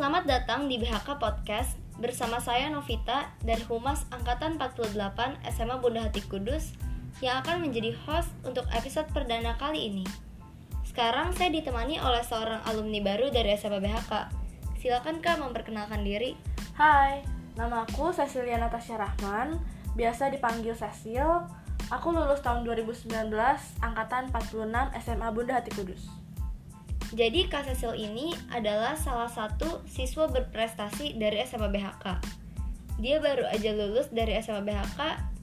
Selamat datang di BHK Podcast bersama saya Novita dari Humas Angkatan 48 SMA Bunda Hati Kudus yang akan menjadi host untuk episode perdana kali ini. Sekarang saya ditemani oleh seorang alumni baru dari SMA BHK. Silakan Kak memperkenalkan diri. Hai, nama aku Cecilia Natasha Rahman, biasa dipanggil Cecil. Aku lulus tahun 2019, angkatan 46 SMA Bunda Hati Kudus. Jadi Kak Cecil ini adalah salah satu siswa berprestasi dari SMA BHK. Dia baru aja lulus dari SMA BHK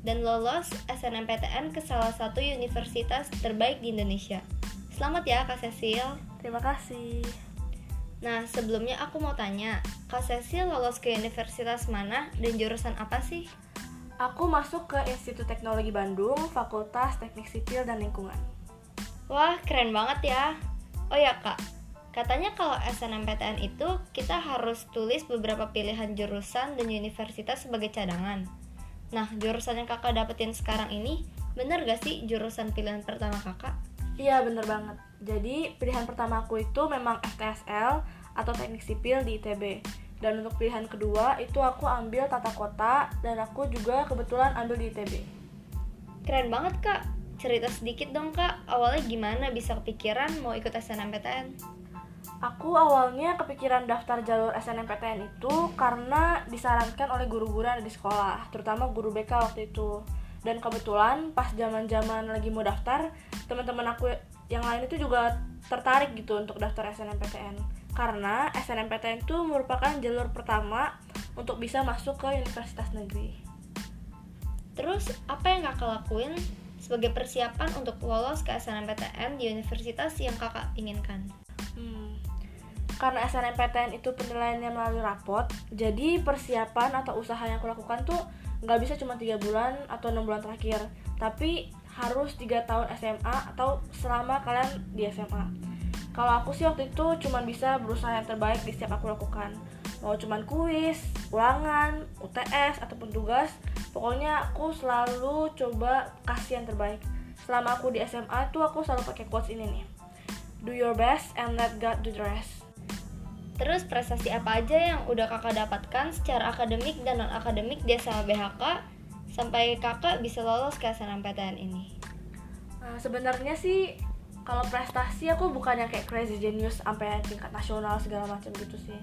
dan lolos SNMPTN ke salah satu universitas terbaik di Indonesia. Selamat ya Kak Cecil. Terima kasih. Nah, sebelumnya aku mau tanya, Kak Cecil lolos ke universitas mana dan jurusan apa sih? Aku masuk ke Institut Teknologi Bandung, Fakultas Teknik Sipil dan Lingkungan. Wah, keren banget ya. Oh ya kak, katanya kalau SNMPTN itu kita harus tulis beberapa pilihan jurusan dan universitas sebagai cadangan. Nah, jurusan yang kakak dapetin sekarang ini, bener gak sih jurusan pilihan pertama kakak? Iya, bener banget. Jadi, pilihan pertama aku itu memang FTSL atau Teknik Sipil di ITB. Dan untuk pilihan kedua itu aku ambil tata kota dan aku juga kebetulan ambil di ITB. Keren banget kak, cerita sedikit dong kak, awalnya gimana bisa kepikiran mau ikut SNMPTN? Aku awalnya kepikiran daftar jalur SNMPTN itu karena disarankan oleh guru-guru ada di sekolah, terutama guru BK waktu itu. Dan kebetulan pas zaman-zaman lagi mau daftar, teman-teman aku yang lain itu juga tertarik gitu untuk daftar SNMPTN. Karena SNMPTN itu merupakan jalur pertama untuk bisa masuk ke universitas negeri. Terus apa yang kakak lakuin sebagai persiapan untuk lolos ke SNMPTN di universitas yang kakak inginkan? Hmm, karena SNMPTN itu penilaiannya melalui rapot, jadi persiapan atau usaha yang aku lakukan tuh nggak bisa cuma tiga bulan atau enam bulan terakhir, tapi harus tiga tahun SMA atau selama kalian di SMA. Kalau aku sih waktu itu cuma bisa berusaha yang terbaik di setiap aku lakukan. Mau cuman kuis, ulangan, UTS ataupun tugas, pokoknya aku selalu coba kasih yang terbaik. Selama aku di SMA tuh aku selalu pakai quotes ini nih. Do your best and let God do the rest. Terus prestasi apa aja yang udah kakak dapatkan secara akademik dan non akademik di SMA BHK sampai kakak bisa lolos ke SNMPTN ini? Nah, sebenarnya sih kalau prestasi aku bukan yang kayak crazy genius sampai tingkat nasional segala macam gitu sih.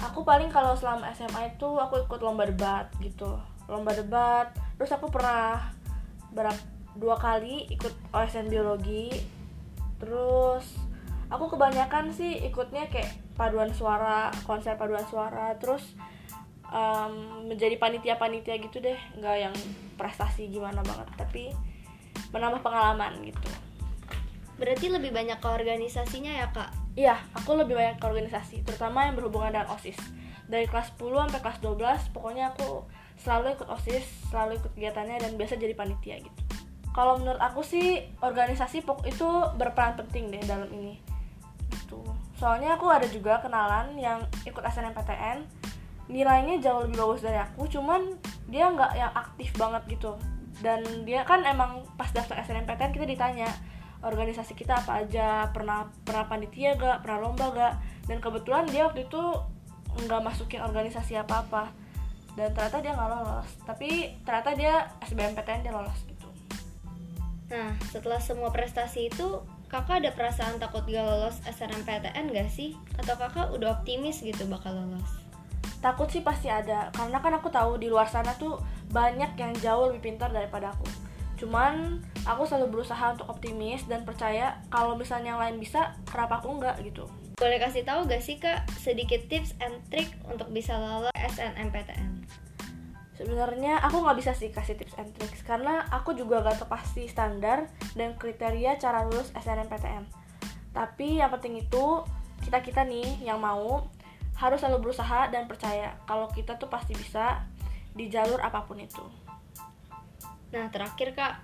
Aku paling kalau selama SMA itu aku ikut lomba debat gitu, lomba debat. Terus aku pernah berapa dua kali ikut OSN biologi. Terus aku kebanyakan sih ikutnya kayak paduan suara, konser paduan suara. Terus um, menjadi panitia-panitia gitu deh, nggak yang prestasi gimana banget, tapi menambah pengalaman gitu. Berarti lebih banyak ke organisasinya ya kak? Iya, aku lebih banyak ke organisasi, terutama yang berhubungan dengan OSIS. Dari kelas 10 sampai kelas 12, pokoknya aku selalu ikut OSIS, selalu ikut kegiatannya dan biasa jadi panitia gitu. Kalau menurut aku sih organisasi itu berperan penting deh dalam ini. Gitu. Soalnya aku ada juga kenalan yang ikut SNMPTN, nilainya jauh lebih bagus dari aku, cuman dia nggak yang aktif banget gitu. Dan dia kan emang pas daftar SNMPTN kita ditanya, organisasi kita apa aja pernah pernah panitia gak pernah lomba gak dan kebetulan dia waktu itu nggak masukin organisasi apa apa dan ternyata dia nggak lolos. Tapi ternyata dia SBMPTN dia lolos gitu. Nah setelah semua prestasi itu kakak ada perasaan takut gak lolos SNMPTN gak sih? Atau kakak udah optimis gitu bakal lolos? Takut sih pasti ada. Karena kan aku tahu di luar sana tuh banyak yang jauh lebih pintar daripada aku cuman aku selalu berusaha untuk optimis dan percaya kalau misalnya yang lain bisa kenapa aku enggak gitu. Boleh kasih tahu gak sih kak sedikit tips and trick untuk bisa lolos SNMPTN sebenarnya aku nggak bisa sih kasih tips and tricks karena aku juga gak pasti standar dan kriteria cara lulus SNMPTN tapi yang penting itu kita kita nih yang mau harus selalu berusaha dan percaya kalau kita tuh pasti bisa di jalur apa pun itu Nah, terakhir Kak,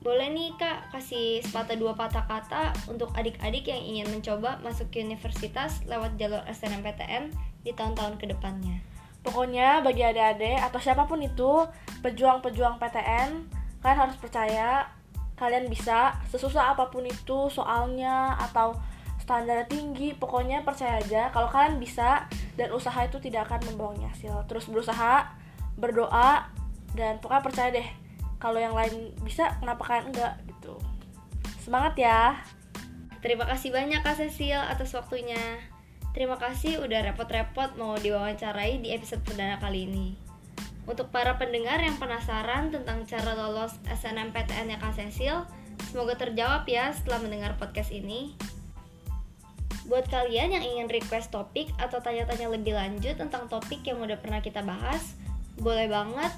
boleh nih Kak kasih sepatah dua patah kata untuk adik-adik yang ingin mencoba masuk ke universitas lewat jalur SNMPTN di tahun-tahun ke depannya. Pokoknya bagi adik-adik atau siapa pun itu pejuang-pejuang PTN, kalian harus percaya kalian bisa sesusah apa pun itu soalnya atau standar tinggi, pokoknya percaya aja kalau kalian bisa dan usaha itu tidak akan membohongi hasil terus berusaha berdoa dan pokoknya percaya deh kalau yang lain bisa kenapa kalian enggak gitu semangat ya Terima kasih banyak Kak Cecil atas waktunya. Terima kasih udah repot-repot mau diwawancarai di episode perdana kali ini. Untuk para pendengar yang penasaran tentang cara lolos SNMPTN-nya Kak Cecil, semoga terjawab ya setelah mendengar podcast ini. Buat kalian yang ingin request topik atau tanya-tanya lebih lanjut tentang topik yang udah pernah kita bahas, boleh banget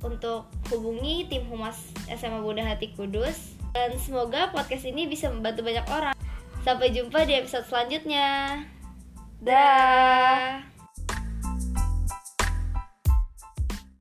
untuk hubungi tim Humas SMA Bunda Hati Kudus. Dan semoga podcast ini bisa membantu banyak orang. Sampai jumpa di episode selanjutnya. dah.